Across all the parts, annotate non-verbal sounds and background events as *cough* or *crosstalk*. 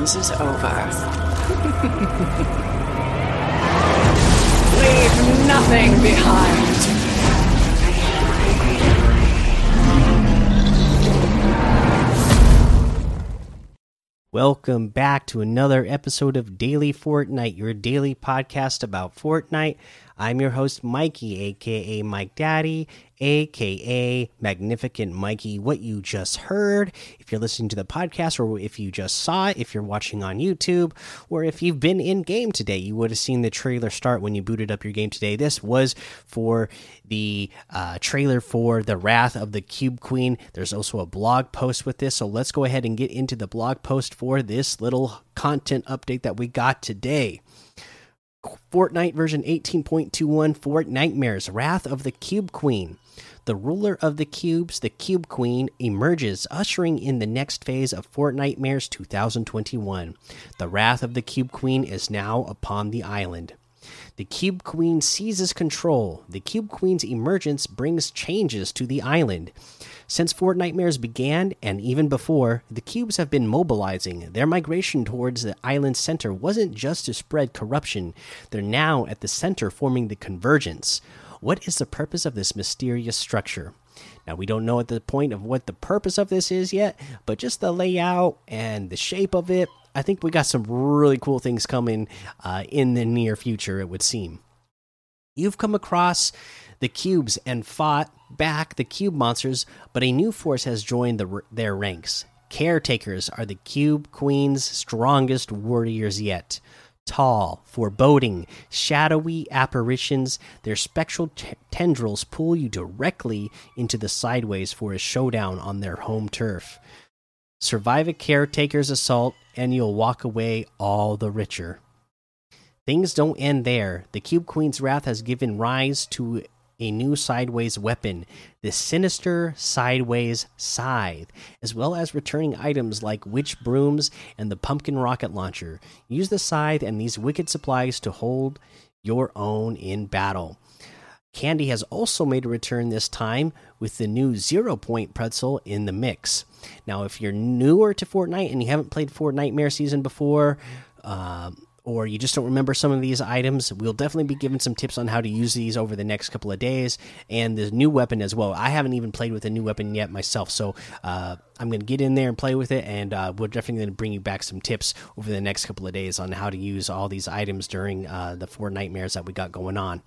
time games is over. Leave nothing behind. Welcome back to another episode of Daily Fortnite, your daily podcast about Fortnite. I'm your host, Mikey, aka Mike Daddy, aka Magnificent Mikey. What you just heard, if you're listening to the podcast, or if you just saw it, if you're watching on YouTube, or if you've been in game today, you would have seen the trailer start when you booted up your game today. This was for the uh, trailer for The Wrath of the Cube Queen. There's also a blog post with this, so let's go ahead and get into the blog post for this little content update that we got today. Fortnite version 18.21 Fortnitemares Wrath of the Cube Queen. The ruler of the cubes, the Cube Queen, emerges, ushering in the next phase of Fortnitemares 2021. The wrath of the Cube Queen is now upon the island. The Cube Queen seizes control. The Cube Queen's emergence brings changes to the island. Since Fortnitemares began, and even before, the cubes have been mobilizing. Their migration towards the island center wasn't just to spread corruption, they're now at the center forming the convergence. What is the purpose of this mysterious structure? Now, we don't know at the point of what the purpose of this is yet, but just the layout and the shape of it, I think we got some really cool things coming uh, in the near future, it would seem. You've come across the cubes and fought back the cube monsters, but a new force has joined the, their ranks. Caretakers are the cube queen's strongest warriors yet. Tall, foreboding, shadowy apparitions, their spectral tendrils pull you directly into the sideways for a showdown on their home turf. Survive a caretaker's assault, and you'll walk away all the richer. Things don't end there. The Cube Queen's wrath has given rise to a new sideways weapon, the sinister sideways scythe, as well as returning items like witch brooms and the pumpkin rocket launcher. Use the scythe and these wicked supplies to hold your own in battle. Candy has also made a return this time with the new zero point pretzel in the mix. Now, if you're newer to Fortnite and you haven't played Fortnitemares season before, um, or you just don't remember some of these items, we'll definitely be giving some tips on how to use these over the next couple of days and the new weapon as well. I haven't even played with a new weapon yet myself, so uh, I'm going to get in there and play with it, and uh, we're definitely going to bring you back some tips over the next couple of days on how to use all these items during uh, the nightmares that we got going on.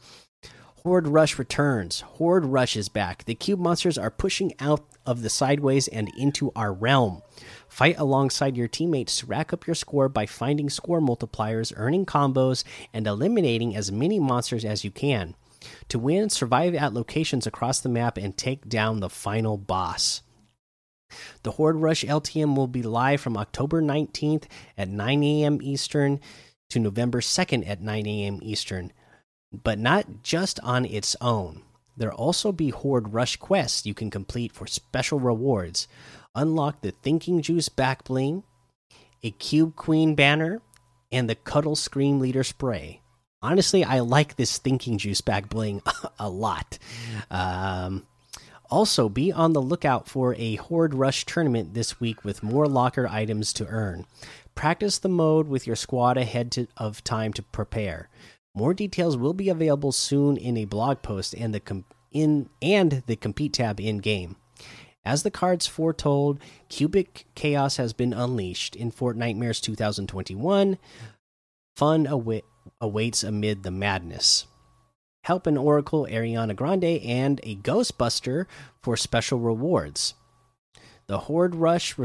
Horde Rush returns. Horde Rush is back. The cube monsters are pushing out of the sideways and into our realm. Fight alongside your teammates to rack up your score by finding score multipliers, earning combos, and eliminating as many monsters as you can. To win, survive at locations across the map and take down the final boss. The Horde Rush LTM will be live from October 19th at 9 a.m. Eastern to November 2nd at 9 a.m. Eastern but not just on its own. There'll also be Horde Rush quests you can complete for special rewards. Unlock the Thinking Juice back bling, a Cube Queen banner, and the Cuddle Scream Leader spray. Honestly, I like this Thinking Juice back bling *laughs* a lot. Um, also, be on the lookout for a Horde Rush tournament this week with more locker items to earn. Practice the mode with your squad ahead to, of time to prepare. More details will be available soon in a blog post and the in and the compete tab in game. As the cards foretold, Cubic Chaos has been unleashed in Fortnitemares 2021. Fun awa awaits amid the madness. Help an Oracle Ariana Grande and a Ghostbuster for special rewards. The Horde Rush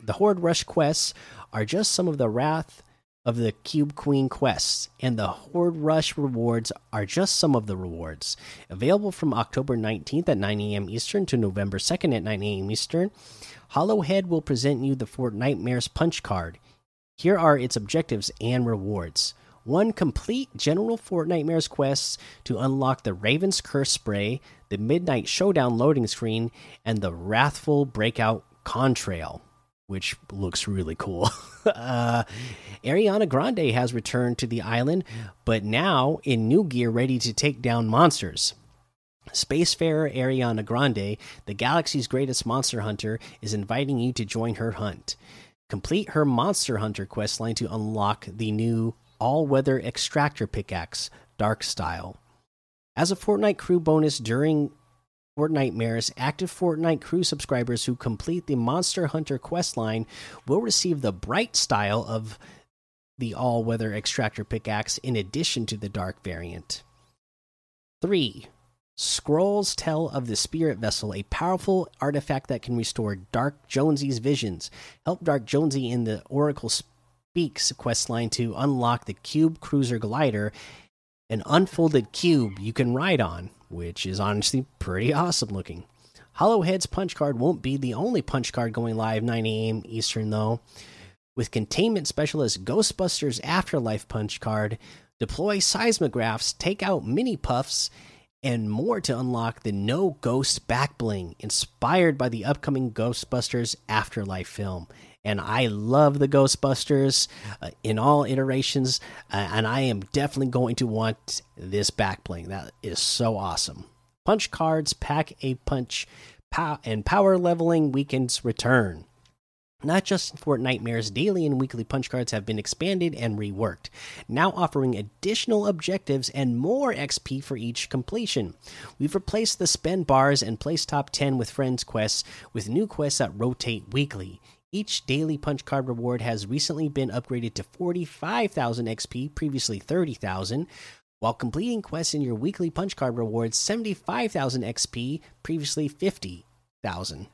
the Horde Rush quests are just some of the wrath of the Cube Queen quests, and the Horde Rush rewards are just some of the rewards. Available from October 19th at 9 a.m. Eastern to November 2nd at 9 a.m. Eastern, Hollowhead will present you the Fortnitemares Punch card. Here are its objectives and rewards. One complete general Fortnitemares quests to unlock the Raven's Curse spray, the Midnight Showdown loading screen, and the Wrathful Breakout Contrail which looks really cool. *laughs* uh, Ariana Grande has returned to the island, but now in new gear, ready to take down monsters. Spacefarer Ariana Grande, the galaxy's greatest monster hunter, is inviting you to join her hunt. Complete her Monster Hunter questline to unlock the new all weather extractor pickaxe, Dark Style. As a Fortnite crew bonus during Fortnitemares, active Fortnite crew subscribers who complete the Monster Hunter quest line will receive the bright style of the all weather extractor pickaxe in addition to the dark variant. 3. Scrolls tell of the Spirit Vessel, a powerful artifact that can restore Dark Jonesy's visions. Help Dark Jonesy in the Oracle Speaks questline to unlock the Cube Cruiser Glider, an unfolded cube you can ride on, which is honestly pretty awesome looking. Hollowhead's punch card won't be the only punch card going live 9 a.m. Eastern, though. With containment specialist Ghostbusters Afterlife punch card, deploy seismographs, take out mini puffs, and more to unlock the No Ghost back bling, inspired by the upcoming Ghostbusters Afterlife film. And I love the Ghostbusters uh, in all iterations, uh, and I am definitely going to want this back bling. That is so awesome. Punch cards pack a punch, pow and power leveling weekends return. Not just in Nightmares, daily and weekly punch cards have been expanded and reworked, now offering additional objectives and more XP for each completion. We've replaced the spend bars and place top 10 with friends quests with new quests that rotate weekly. Each daily punch card reward has recently been upgraded to 45,000 XP, previously 30,000, while completing quests in your weekly punch card rewards 75,000 XP, previously 50,000.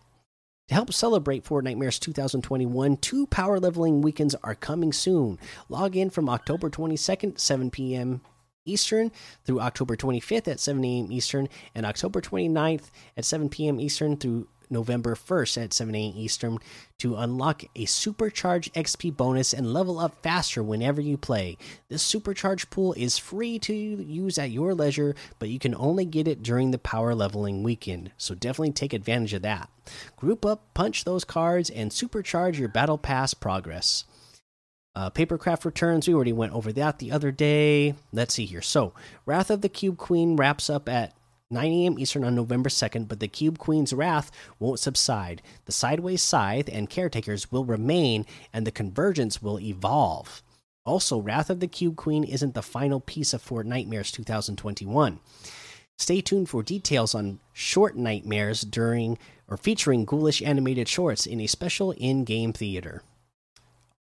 To help celebrate Fortnitemares 2021, two power leveling weekends are coming soon. Log in from October 22nd, 7 p.m. Eastern through October 25th at 7 a.m. Eastern and October 29th at 7 p.m. Eastern through November 1st at 7 a.m. Eastern to unlock a supercharged XP bonus and level up faster whenever you play. This supercharged pool is free to use at your leisure, but you can only get it during the power leveling weekend, so definitely take advantage of that. Group up, punch those cards, and supercharge your Battle Pass progress. Uh, Papercraft returns. We already went over that the other day. Let's see here. So, Wrath of the Cube Queen wraps up at 9 a.m. Eastern on November 2nd, but the Cube Queen's wrath won't subside. The Sideways Scythe and Caretakers will remain, and the Convergence will evolve. Also, Wrath of the Cube Queen isn't the final piece of Fortnitemares 2021. Stay tuned for details on short nightmares during or featuring ghoulish animated shorts in a special in-game theater.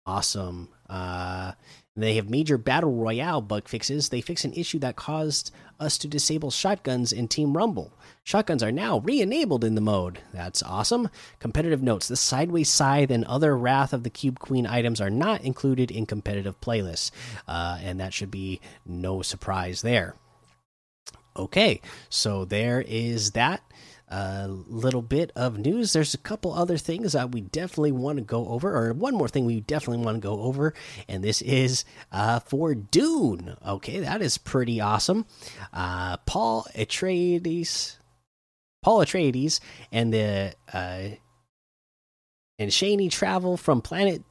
Awesome. Uh, they have major battle royale bug fixes. They fix an issue that caused us to disable shotguns in Team Rumble. Shotguns are now re enabled in the mode. That's awesome. Competitive notes the Sideways Scythe and other Wrath of the Cube Queen items are not included in competitive playlists, uh, and that should be no surprise there. Okay, so there is that a little bit of news. There's a couple other things that we definitely want to go over, or one more thing we definitely want to go over, and this is uh, for Dune. Okay, that is pretty awesome. Uh, Paul Atreides, Paul Atreides, and the uh, and Chani travel from planet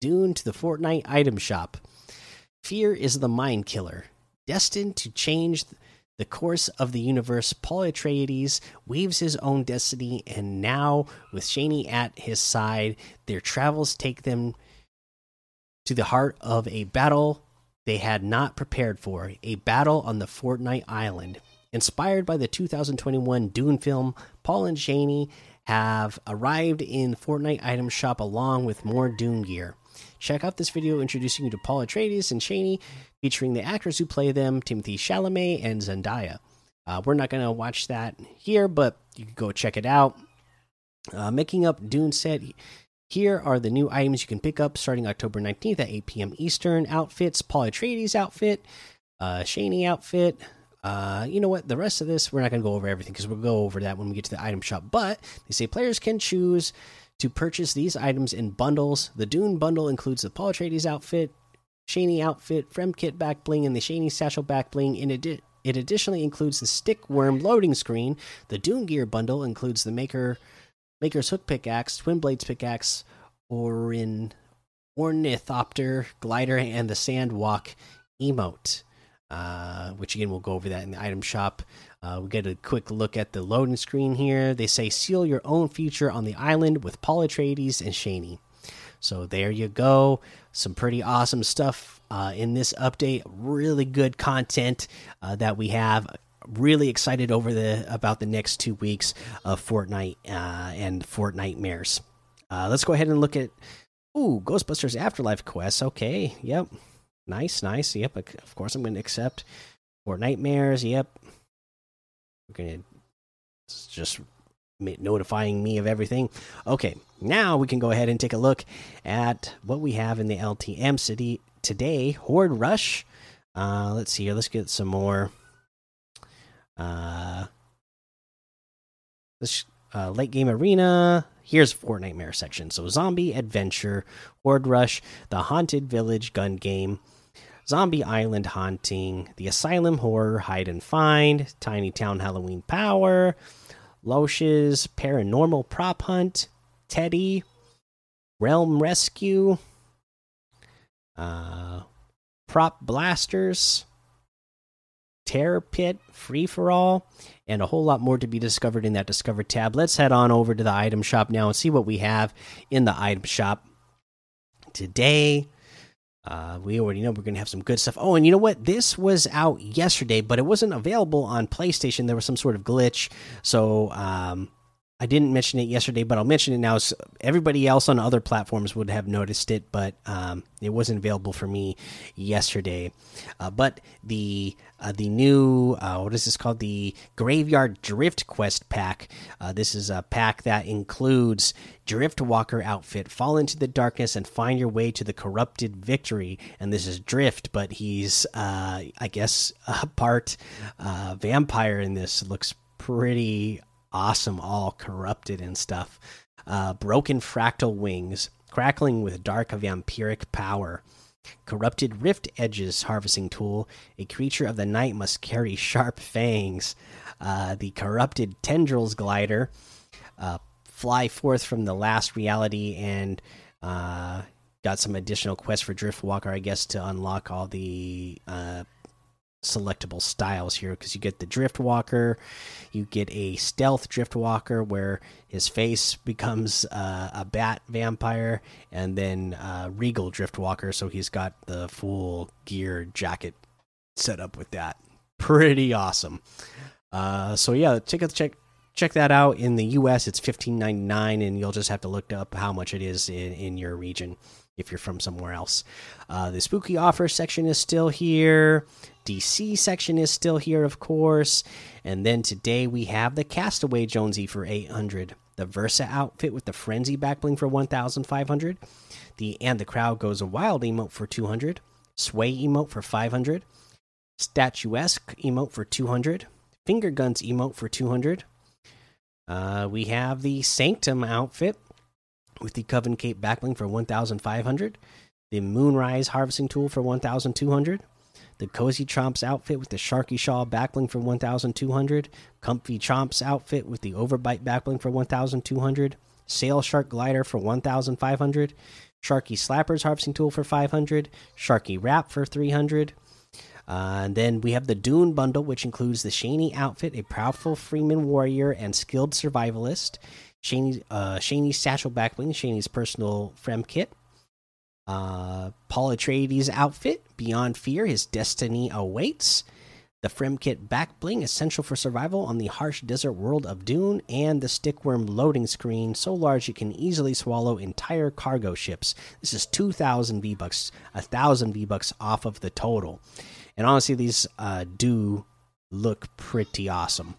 Dune to the Fortnite item shop. Fear is the mind killer, destined to change the course of the universe, Paul Atreides weaves his own destiny, and now, with Chani at his side, their travels take them to the heart of a battle they had not prepared for a battle on the Fortnite Island. Inspired by the 2021 Dune film, Paul and Chani have arrived in Fortnite item shop along with more Dune gear. Check out this video introducing you to Paul Atreides and Chani, featuring the actors who play them, Timothée Chalamet and Zendaya. Uh, we're not going to watch that here, but you can go check it out. Uh, making up Dune set. Here are the new items you can pick up starting October 19th at 8 p.m. Eastern. Outfits Paul Atreides outfit, uh, Chani outfit. Uh, you know what? The rest of this, we're not going to go over everything because we'll go over that when we get to the item shop. But they say players can choose to purchase these items in bundles. The Dune bundle includes the Paul Atreides outfit, Chani outfit, Fremkit back bling, and the Chani satchel back bling. In it additionally includes the stick worm loading screen. The Dune Gear bundle includes the Maker Maker's Hook pickaxe, Twin Blades pickaxe, Orin Ornithopter glider, and the Sandwalk emote. Uh, which again, we'll go over that in the item shop. Uh, we get a quick look at the loading screen here. They say seal your own future on the island with Paul Atreides and Chani. So there you go. Some pretty awesome stuff uh, in this update. Really good content uh, that we have. Really excited over the about the next two weeks of Fortnite uh, and Fortnitemares. Uh, let's go ahead and look at ooh Ghostbusters Afterlife quest. Okay, yep, nice, nice. Yep, of course I'm going to accept Fortnitemares. Yep, going to just notifying me of everything. Okay, now we can go ahead and take a look at what we have in the LTM city today. Horde Rush. Uh, let's see here. Let's get some more. Uh, this uh, late game arena. Here's Fortnitemares section. So zombie adventure, Horde Rush, the haunted village gun game. Zombie Island Haunting, The Asylum Horror Hide and Find, Tiny Town Halloween Power, Losh's Paranormal Prop Hunt, Teddy, Realm Rescue, uh, Prop Blasters, Terror Pit, Free for All, and a whole lot more to be discovered in that Discover tab. Let's head on over to the item shop now and see what we have in the item shop today. Uh, we already know we're going to have some good stuff. Oh, and you know what? This was out yesterday, but it wasn't available on PlayStation. There was some sort of glitch. So um, I didn't mention it yesterday, but I'll mention it now. So everybody else on other platforms would have noticed it, but um, it wasn't available for me yesterday. Uh, but the uh, the new uh, what is this called? The Graveyard Drift Quest pack. Uh, this is a pack that includes Drift Walker outfit. Fall into the darkness and find your way to the corrupted victory. And this is Drift, but he's uh, I guess a part uh, vampire in this. Looks pretty awesome, all corrupted and stuff. broken fractal wings, crackling with dark vampiric power. Corrupted Rift Edges Harvesting Tool. A creature of the night must carry sharp fangs. Uh, the Corrupted Tendrils Glider. Uh, fly forth from the last reality and uh, got some additional quests for Driftwalker, I guess, to unlock all the uh, selectable styles here because you get the drift walker you get a stealth drift walker where his face *laughs* becomes uh, a bat vampire, and then uh, Regal Driftwalker, so he's got the full gear jacket set up with that. Pretty awesome. Uh, so yeah, check check check that out. In the U.S., it's fifteen ninety nine, and you'll just have to look up how much it is in in your region if you're from somewhere else. Uh, the spooky offer section is still here. DC section is still here, of course. And then today we have the Castaway Jonesy for 800, the Versa outfit with the Frenzy backbling for 1,500, the And the Crowd Goes a Wild emote for 200, Sway emote for 500, Statuesque emote for 200, Finger Guns emote for 200. Uh, we have the Sanctum outfit with the Coven Cape backbling for 1,500, the Moonrise Harvesting Tool for 1,200 the Cozy Chomps outfit with the Sharky Shaw backbling for 1,200, Comfy Chomps outfit with the Overbite backbling for 1,200, Sail Shark Glider for 1,500, Sharky Slappers harvesting tool for 500, Sharky Wrap for 300. Uh, and then we have the Dune bundle, which includes the Chani outfit, a proudful Fremen warrior and skilled survivalist, Chani, uh, Chani's satchel backbling, Chani's personal fremkit, uh, Paul Atreides outfit, Beyond Fear, his destiny awaits. The Fremkit back bling, essential for survival on the harsh desert world of Dune, and the Stickworm loading screen, so large it can easily swallow entire cargo ships. This is 2,000 V bucks, a thousand V bucks off of the total. And honestly, these uh, do look pretty awesome.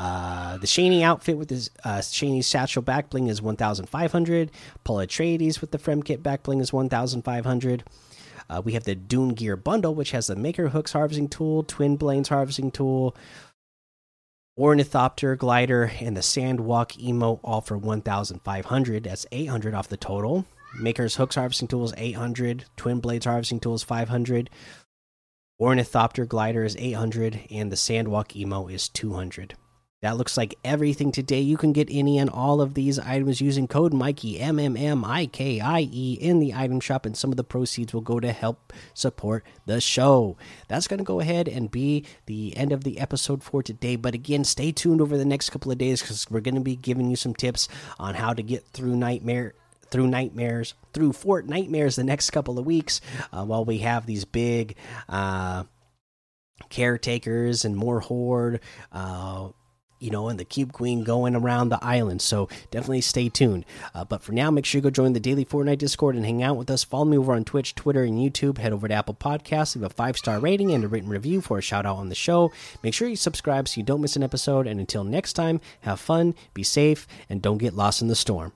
Uh, the Chani outfit with his uh, Chani satchel back bling is 1,500. Paul Atreides with the Fremkit back bling is 1,500. Uh, we have the Dune Gear bundle, which has the Maker Hooks harvesting tool, Twin Blades harvesting tool, Ornithopter glider, and the Sandwalk emote, all for 1,500. That's 800 off the total. Maker's Hooks harvesting tool is 800. Twin Blades harvesting tool is 500. Ornithopter glider is 800, and the Sandwalk emote is 200. That looks like everything today. You can get any and all of these items using code Mikey M M M I K I E in the item shop, and some of the proceeds will go to help support the show. That's going to go ahead and be the end of the episode for today. But again, stay tuned over the next couple of days because we're going to be giving you some tips on how to get through Nightmare through nightmares, through Fortnitemares the next couple of weeks uh, while we have these big uh, caretakers and more horde. Uh, you know, and the Cube Queen going around the island. So definitely stay tuned. Uh, but for now, make sure you go join the daily Fortnite Discord and hang out with us. Follow me over on Twitch, Twitter, and YouTube. Head over to Apple Podcasts, leave a five star rating and a written review for a shout out on the show. Make sure you subscribe so you don't miss an episode. And until next time, have fun, be safe, and don't get lost in the storm.